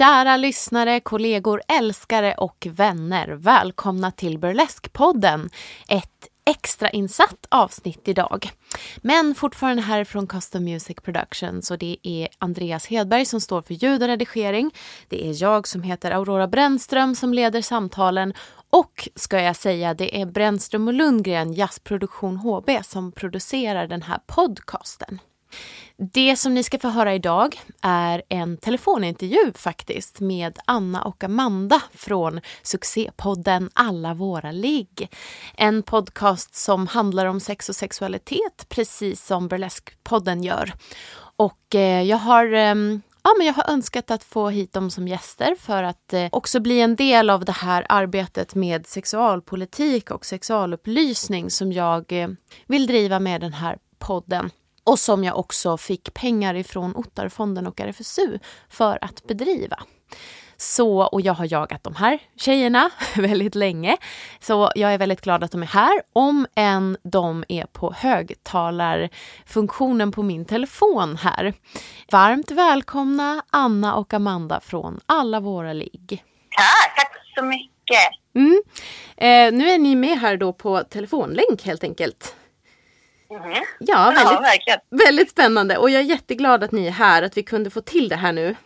Kära lyssnare, kollegor, älskare och vänner. Välkomna till Burleskpodden. Ett extrainsatt avsnitt idag. Men fortfarande här från Custom Music Productions och det är Andreas Hedberg som står för ljud och redigering. Det är jag som heter Aurora Brännström som leder samtalen och ska jag säga, det är Brännström och Lundgren Jazzproduktion HB som producerar den här podcasten. Det som ni ska få höra idag är en telefonintervju faktiskt med Anna och Amanda från succépodden Alla våra ligg. En podcast som handlar om sex och sexualitet precis som Burlesque-podden gör. Och eh, jag har ehm, Ja, men jag har önskat att få hit dem som gäster för att eh, också bli en del av det här arbetet med sexualpolitik och sexualupplysning som jag eh, vill driva med den här podden och som jag också fick pengar ifrån Ottarfonden och RFSU för att bedriva. Så, och jag har jagat de här tjejerna väldigt länge. Så jag är väldigt glad att de är här, om än de är på högtalarfunktionen på min telefon här. Varmt välkomna Anna och Amanda från alla våra ligg. Tack, tack så mycket. Mm. Eh, nu är ni med här då på telefonlänk helt enkelt. Mm. Ja, väldigt, ja, väldigt spännande och jag är jätteglad att ni är här, att vi kunde få till det här nu.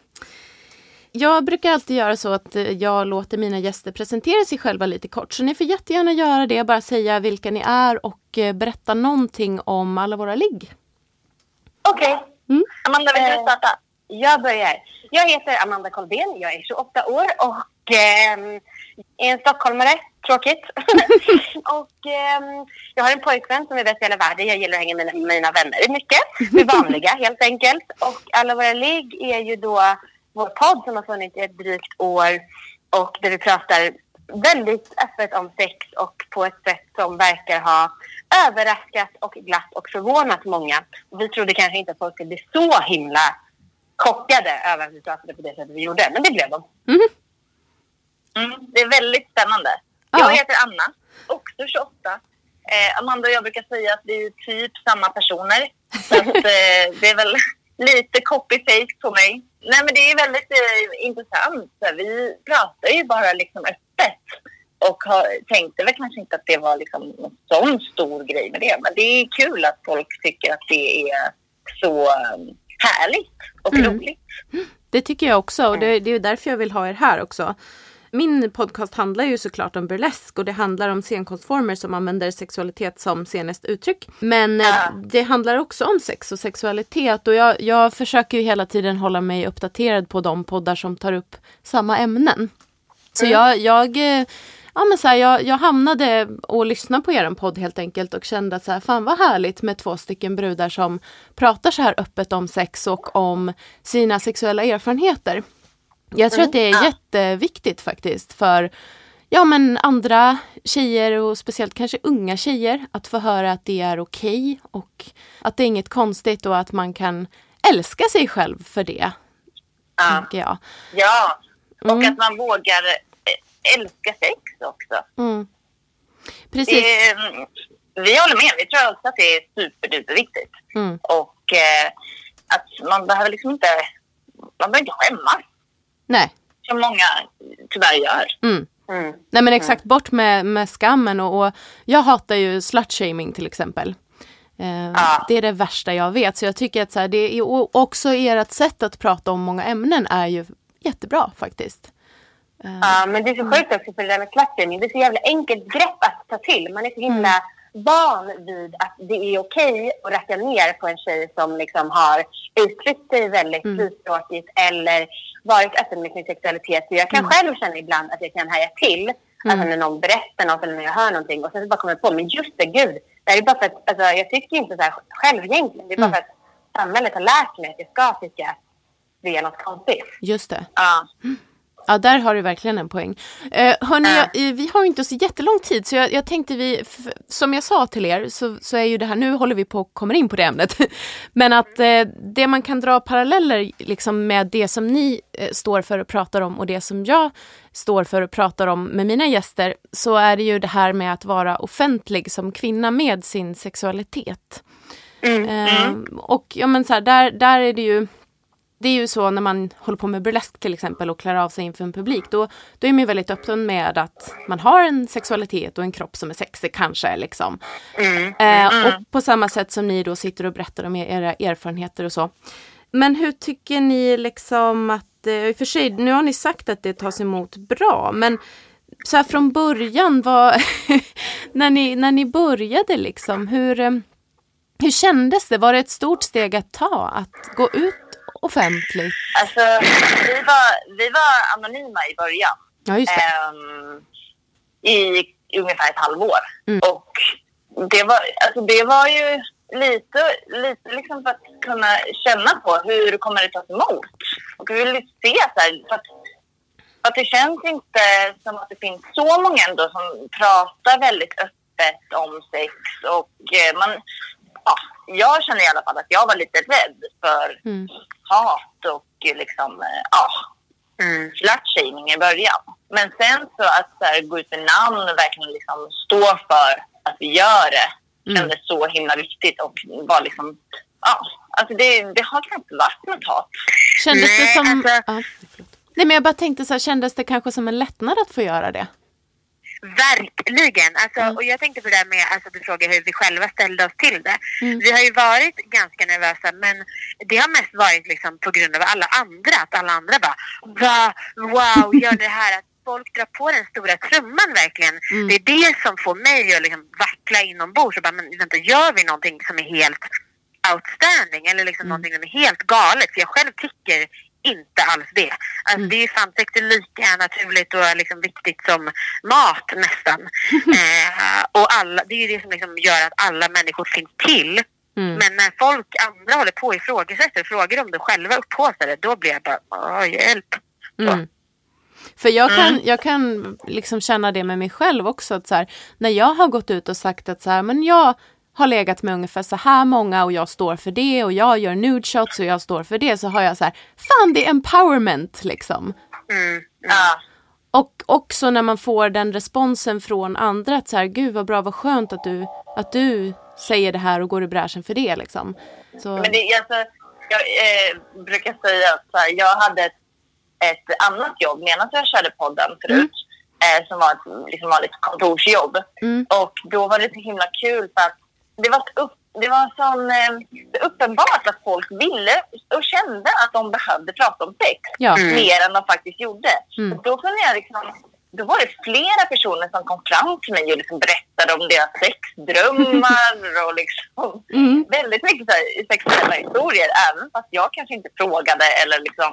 Jag brukar alltid göra så att eh, jag låter mina gäster presentera sig själva lite kort. Så ni får jättegärna göra det, bara säga vilka ni är och eh, berätta någonting om alla våra ligg. Okej. Okay. Mm. Amanda, vill du starta? Jag börjar. Jag heter Amanda Koldén, jag är 28 år och eh, är en stockholmare. Tråkigt. och eh, jag har en pojkvän som är bäst i hela världen. Jag gillar att hänga med mina, mina vänner mycket. Vi är vanliga helt enkelt. Och Alla våra ligg är ju då vår podd som har funnits i ett drygt år och där vi pratar väldigt öppet om sex och på ett sätt som verkar ha överraskat och glatt och förvånat många. Vi trodde kanske inte att folk skulle bli så himla chockade över att vi pratade på det sättet vi gjorde, men det blev de. Mm. Mm, det är väldigt spännande. Ja. Jag heter Anna, också 28. Eh, Amanda och jag brukar säga att vi är typ samma personer. Så att, eh, det är väl lite copy-paste på mig. Nej, men det är väldigt eh, intressant. Vi pratar ju bara liksom öppet och har, tänkte väl kanske inte att det var liksom en sån stor grej med det. Men det är kul att folk tycker att det är så um, härligt och mm. roligt. Det tycker jag också och det, det är därför jag vill ha er här också. Min podcast handlar ju såklart om burlesk och det handlar om scenkonstformer som använder sexualitet som sceniskt uttryck. Men ja. det handlar också om sex och sexualitet och jag, jag försöker ju hela tiden hålla mig uppdaterad på de poddar som tar upp samma ämnen. Så mm. jag, jag ja, men så här, jag, jag hamnade och lyssnade på er podd helt enkelt och kände att så här, fan vad härligt med två stycken brudar som pratar så här öppet om sex och om sina sexuella erfarenheter. Jag tror mm. att det är jätteviktigt faktiskt för ja, men andra tjejer och speciellt kanske unga tjejer att få höra att det är okej okay och att det är inget konstigt och att man kan älska sig själv för det. Ja. Tänker jag. Ja, och Mm. att man vågar eh, älska sex också. Mm. Precis. Det, är- vi håller med. Vi tror också att det är superduperviktigt. Mm. Och eh, att man behöver liksom inte, man behöver inte skämmas. Nej. Som många tyvärr gör. Mm. Mm. Nej men exakt, bort med, med skammen och, och jag hatar ju slutshaming till exempel. Eh, Ja. Det är det värsta jag vet. Så jag tycker att så här, det är, och också ert sätt att prata om många ämnen är ju jättebra faktiskt. Ja, men det är så sjukt också för det där med slutshaming. Det är så jävla enkelt grepp att ta till. Man är så himla van vid att det är okej att racka ner på en tjej som liksom har uttryckt sig väldigt frispråkigt eller varit öppen med sin sexualitet. Så jag kan själv känna ibland att jag kan haja till. Alltså när någon berättar något eller när jag hör någonting och sen så bara kommer jag på, men just det, gud. Det är bara för att, alltså, jag tycker inte så här själv egentligen. Det är bara för att samhället har lärt mig att jag ska tycka det är något konstigt. Just det. Ja. Ja, där har du verkligen en poäng. Eh, hörni, jag, eh, vi har ju inte så jättelång tid så jag, jag tänkte vi, som jag sa till er så, så är ju det här, nu håller vi på att komma in på det ämnet. Men att eh, det man kan dra paralleller liksom med det som ni eh, står för och pratar om och det som jag står för och pratar om med mina gäster så är det ju det här med att vara offentlig som kvinna med sin sexualitet. Eh, och ja men så här, där, där är det ju det är ju så när man håller på med burlesk till exempel och klär av sig inför en publik. Då, då är man ju väldigt öppen med att man har en sexualitet och en kropp som är sexig kanske. Liksom. Eh, och på samma sätt som ni då sitter och berättar om era erfarenheter och så. Men hur tycker ni liksom att, eh, i och för sig nu har ni sagt att det tas emot bra, men så här från början, vad, när, ni, när ni började liksom, hur, eh, hur kändes det? Var det ett stort steg att ta att gå ut offentligt? Alltså, vi var, vi var anonyma i början. Ja, just det. Ehm, i, ungefär ett halvår. Mm. Och det var, alltså det var ju lite, lite liksom för att kunna känna på hur kommer det tas emot. Och vi ville se så här, för att, för att det känns inte som att det finns så många ändå som pratar väldigt öppet om sex. Och eh, man, ja, jag känner i alla fall att jag var lite rädd för Mm. hat och eh, liksom, eh, ja, mm. i början. Men sen så att så här, gå ut med namn och verkligen liksom stå för att vi gör det Mm. kändes så himla viktigt och var liksom, ja, alltså det, det har knappt varit något hat. Kändes det Nej, som... alltså- ja. Nej men jag bara tänkte så här, kändes det kanske som en lättnad att få göra det? Verkligen. Alltså, Mm. Och jag tänkte på det där med, alltså, du frågar hur vi själva ställde oss till det. Mm. Vi har ju varit ganska nervösa men det har mest varit liksom på grund av alla andra. Att alla andra bara Va? Wow, gör det här. Att folk drar på den stora trumman verkligen. Mm. Det är det som får mig att liksom vackla inombords och bara, men vänta, gör vi någonting som är helt outstanding eller liksom någonting som är helt galet? För jag själv tycker inte alls det. Alltså, Det är sex är lika naturligt och liksom viktigt som mat nästan. eh, och alla, det är ju det som liksom gör att alla människor finns till. Mm. Men när folk andra håller på och ifrågasätter och frågar om det själva upphaussar det, då blir jag bara, hjälp. Mm. För jag kan, jag kan liksom känna det med mig själv också. Att så här, när jag har gått ut och sagt att så här, men jag har legat med ungefär så här många och jag står för det och jag gör nude shots och jag står för det. Så har jag så här, fan det är empowerment liksom. Mm. Ja. Och också när man får den responsen från andra att så här, gud vad bra, vad skönt att du, att du säger det här och går i bräschen för det liksom. Så, Men det, alltså, jag eh, brukar säga att så här, jag hade ett, ett annat jobb medan jag körde podden förut. Eh, som var ett liksom, vanligt kontorsjobb. Mm. Och då var det så himla kul för att det var, så upp, det var sån, eh, uppenbart att folk ville och kände att de behövde prata om sex. Ja. Mer än de faktiskt gjorde. Mm. Och då kunde jag liksom då var det flera personer som kom fram till mig och liksom berättade om deras sexdrömmar och liksom Mm. väldigt mycket så här, sexuella historier. Även fast jag kanske inte frågade eller liksom,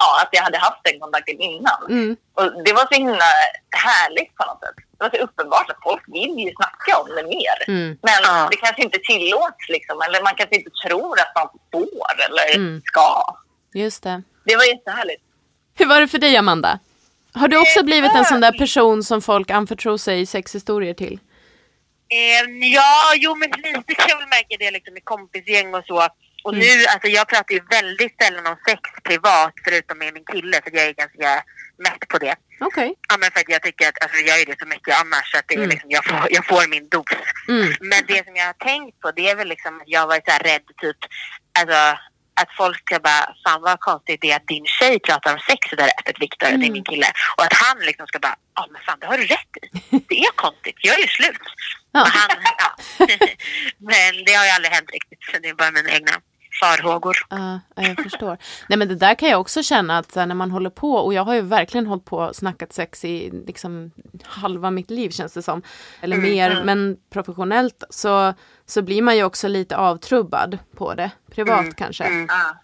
ja, att jag hade haft den kontakten innan. Mm. Och det var så himla härligt på något sätt. Det var så uppenbart att folk vill ju snacka om det mer. Mm. Men Ja. det kanske inte tillåts liksom. Eller man kanske inte tror att man får eller Mm. ska. Just det. Det var jättehärligt. Hur var det för dig Amanda? Har du också blivit en sån där person som folk anförtror sig sexhistorier till? Ja, jo men lite kan jag väl märka det liksom i kompisgäng och så. Och Mm. nu, alltså jag pratar ju väldigt sällan om sex privat förutom med min kille för jag är ganska mätt på det. Okej. Ja men för att jag tycker att, alltså jag gör ju det så mycket annars så att det är liksom, jag får, jag får min dos. Mm. Men det som jag har tänkt på det är väl liksom att jag har varit så här rädd typ, alltså att folk ska bara, fan vad konstigt det är att din tjej pratar om sex så där öppet Viktor, det är min kille. Och att han liksom ska bara, ja men fan det har du rätt i. Det är konstigt, jag är ju slut. Ja. Och han, ja. men det har ju aldrig hänt riktigt, så det är bara mina egna farhågor. Ja, ja, jag förstår. Nej men det där kan jag också känna att här, när man håller på och jag har ju verkligen hållit på och snackat sex i liksom halva mitt liv känns det som. Eller mer, men professionellt så, så blir man ju också lite avtrubbad på det. Privat kanske. Ja.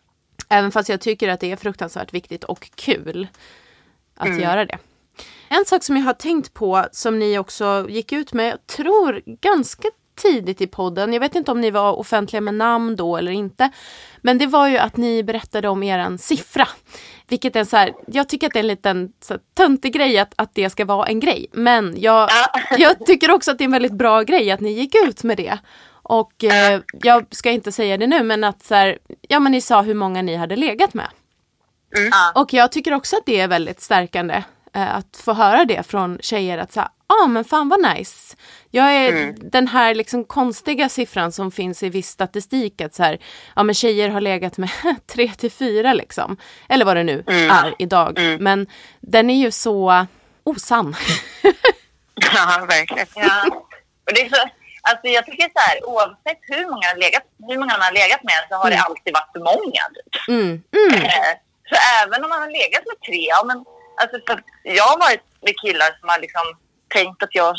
Även fast jag tycker att det är fruktansvärt viktigt och kul att göra det. En sak som jag har tänkt på som ni också gick ut med, jag tror ganska tidigt i podden, jag vet inte om ni var offentliga med namn då eller inte, men det var ju att ni berättade om eran siffra. Vilket är så här, jag tycker att det är en liten så här, töntig grej att, att det ska vara en grej. Men jag, jag tycker också att det är en väldigt bra grej att ni gick ut med det. Och eh, jag ska inte säga det nu men att så här, ja men ni sa hur många ni hade legat med. Ja. Och jag tycker också att det är väldigt stärkande att få höra det från tjejer att säga, ah, men fan vad nice. Jag är den här liksom konstiga siffran som finns i viss statistik att så här, ja men tjejer har legat med 3 till 4 liksom. Eller vad det nu är idag. Men den är ju så osann. Ja, verkligen. Ja. Och det är så, alltså jag tycker så här, oavsett hur många, har legat, hur många man har legat med så har det alltid varit för många. Typ. Mm. Mm. Eh, Så även om man har legat med tre, ja, men, alltså, jag har varit med killar som har liksom tänkt att jag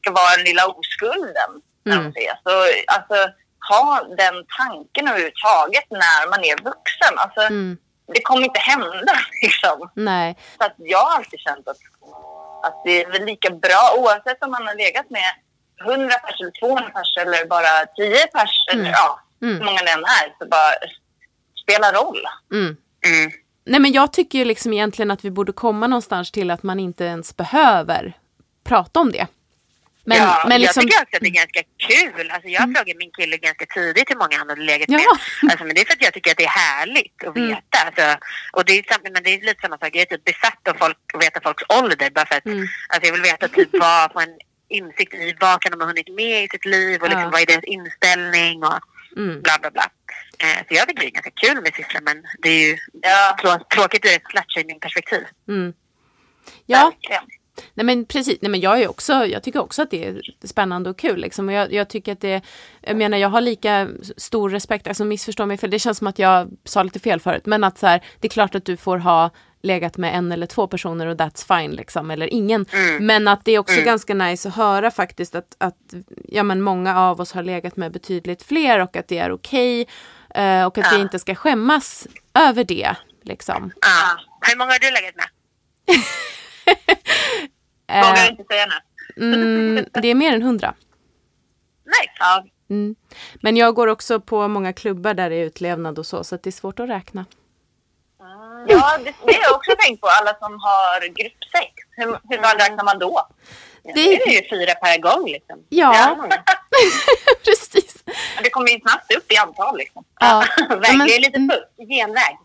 ska vara den lilla oskulden. när de Mm. ses. Så, alltså, ha den tanken överhuvudtaget när man är vuxen. Alltså, Mm. Det kommer inte hända. Liksom. Nej. Så att jag har alltid känt att, att det är väl lika bra oavsett om man har legat med 100 pers eller 200 pers eller bara 10 pers eller ja, Mm. hur många det än är. Så bara spela roll. Mm. Mm. Nej men jag tycker ju liksom egentligen att vi borde komma någonstans till att man inte ens behöver prata om det. Men, ja, men liksom, Jag tycker också att det är ganska kul. Alltså jag frågade min kille ganska tidigt hur många legat med. Ja. Alltså, men det är för att jag tycker att det är härligt att Mm. veta. Alltså, och det är, men det är lite samma sak. Jag är typ besatt av folk, att veta folks ålder. Bara för att Mm. alltså, jag vill veta typ vad, få en insikt i vad kan de ha hunnit med i sitt liv och liksom, Ja. vad är deras inställning och mm, bla bla bla. Eh, så jag tycker det är ganska kul med siffror men det är ju Ja. trå- tråkigt ur ett slutshaming-perspektiv. mm. Ja, Verkligen. nej men precis. Nej men jag är också, jag tycker också att det är spännande och kul liksom. Och jag, jag tycker att det, jag menar jag har lika stor respekt, alltså missförstå mig för det känns som att jag sa lite fel förut. Men att så här, det är klart att du får ha legat med en eller två personer och that's fine liksom, eller ingen. Men att det är också ganska nice att höra faktiskt att, att ja, men många av oss har legat med betydligt fler och att det är okej. Eh, och att vi Ja. inte ska skämmas över det. Liksom. Ja. Hur många har du legat med? Vågar Eh, inte säga nu. mm, det är mer än hundra. Nej. Ja. Mm. Men jag går också på många klubbar där det är utlevnad och så, så det är svårt att räkna. Ja, det, det har jag också tänkt på. Alla som har gruppsex. Hur, hur vad räknar man då? Det, är ju fyra per gång liksom. ja, precis. Det kommer ju snabbt upp i antal. Liksom. Ja. Verkligen men- lite mm. fusk, genväg.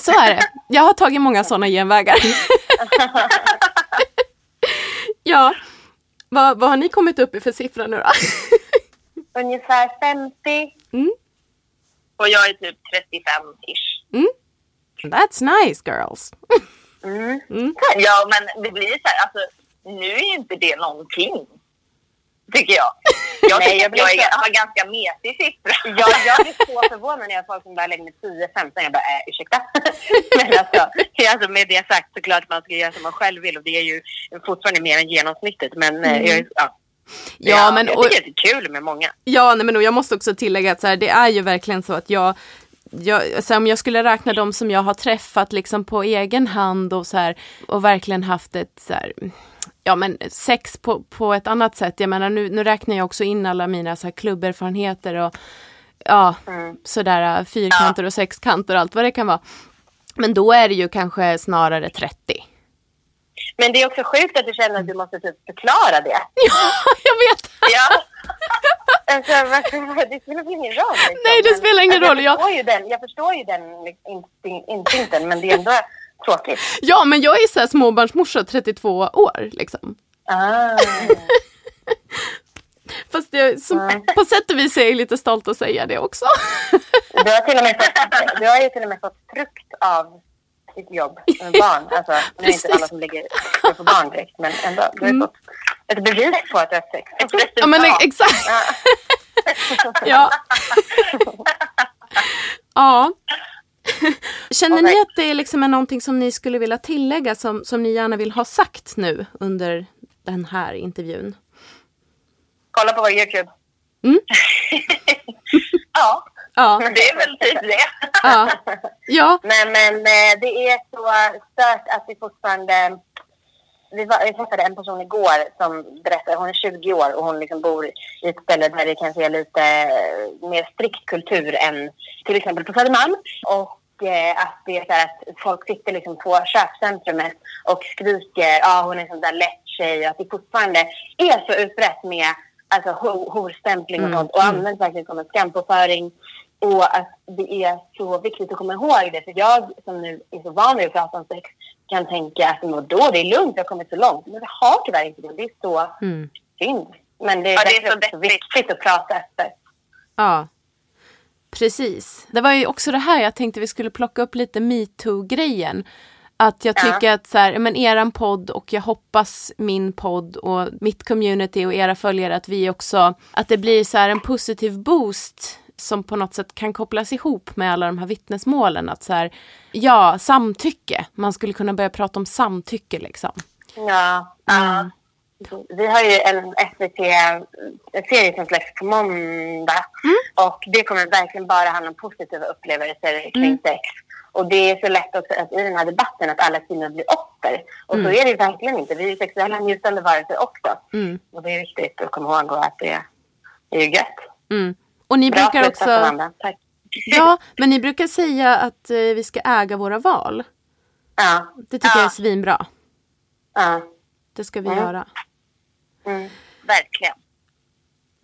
Så är det. Jag har tagit många sådana genvägar. ja. Vad, vad har ni kommit upp i för siffra nu då? Ungefär 50. Och jag är typ 35-ish. That's nice girls. Ja, men det blir så här. Alltså, nu är ju inte det någonting. Tycker jag. Jag Nej, jag jag är, så- har ganska mesig siffra. Jag, jag blir så förvånad när jag har folk som börjar lägga med 10-15. Jag bara, äh, ursäkta. Men alltså, alltså, med det sagt så klart man ska göra som man själv vill och det är ju fortfarande mer än genomsnittet. Men eh, jag, ja, Ja, men jag och, tycker att det är kul med många. Ja, nej, men och jag måste också tillägga att så här, det är ju verkligen så att jag jag, alltså om jag skulle räkna de som jag har träffat liksom på egen hand och så här och verkligen haft ett så här, ja men sex på, på ett annat sätt. Jag menar nu, nu räknar jag också in alla mina så här klubberfarenheter och ja, sådär fyrkanter och sexkanter och allt vad det kan vara. Men då är det ju kanske snarare 30. Men det är också sjukt att du känner att du måste typ förklara det. Ja, jag vet. Ja. Alltså, det spelar väl ingen roll? Liksom. Nej, det spelar ingen Men, roll, ja. Jag förstår ju den, jag förstår ju den liksom, instin- instinkten, men det är ändå tråkigt. Ja, men jag är så här småbarnsmorsa, 32 år liksom. Ah. Fast jag, som, på sätt och vis är jag lite stolt att säga det också. Du, har till och med fått, du har ju till och med fått frukt av ditt jobb med barn. Alltså, nu är det inte alla som ligger på barn direkt, men ändå. Du har ju fått ett bevis på att du har sex. Ja, men exakt. Ja. Ja. Känner ni att det är liksom är någonting som ni skulle vilja tillägga som, som ni gärna vill ha sagt nu under den här intervjun? Kolla på vår YouTube. Mm. ja, Ja. det är väl typ det. Ja. Ja. Nej, men eh, det är så stört att vi fortfarande... Vi, var, vi träffade en person igår som berättade, hon är 20 år och hon liksom bor i ett ställe där det kanske är lite mer strikt kultur än till exempel på Södermalm. Och att det är så här att folk sitter liksom på köpcentrumet och skriker, ja ah, hon är en sån där lätt tjej och att det fortfarande är så utbrett med alltså, ho- horstämpling och Mm, sånt och används verkligen som en skampåföring. Och att det är så viktigt att komma ihåg det. För jag som nu är så van vid att prata om sex kan tänka att då det är lugnt, jag har kommit så långt. Men det har tyvärr inte det. Det är så Mm. synd. Men det är, Ja, det är så viktigt att prata öppet. Ja. Precis. Det var ju också det här jag tänkte vi skulle plocka upp lite metoo-grejen. Att jag Ja. tycker att så här, men eran podd och jag hoppas min podd och mitt community och era följare att vi också, att det blir så här en positiv boost som på något sätt kan kopplas ihop med alla de här vittnesmålen. Att så här, ja, samtycke. Man skulle kunna börja prata om samtycke liksom. Ja. ja. Vi har ju en SVT-serie som släpps på måndag. Och det kommer verkligen bara handla om positiva upplevelser kring sex. Och det är så lätt också att i den här debatten att alla kvinnor blir offer. Och så är det ju verkligen inte. Vi är ju sexuella njutande varelser också. Mm. Och det är viktigt att komma ihåg att det är ju gött. Mm. Och ni Bra brukar också... Tack. Ja, men ni brukar säga att eh, vi ska äga våra val. Ja. Det tycker Ja. jag är svinbra. Ja. Det ska vi Mm. göra. Mm. Verkligen.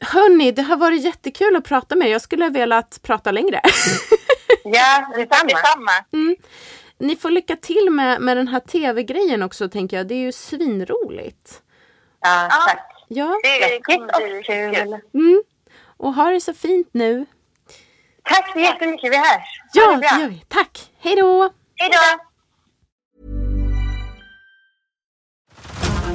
Hörni, det har varit jättekul att prata med er. Jag skulle ha velat prata längre. Ja, detsamma. Detsamma. Mm. Ni får lycka till med, med den här tv-grejen också, tänker jag. Det är ju svinroligt. Ja, tack. Ja, Det kommer bli och kul. mm. och ha det så fint nu. Tack så jättemycket. Vi hörs. Ja, det gör vi. Tack. Hej då! Hej då!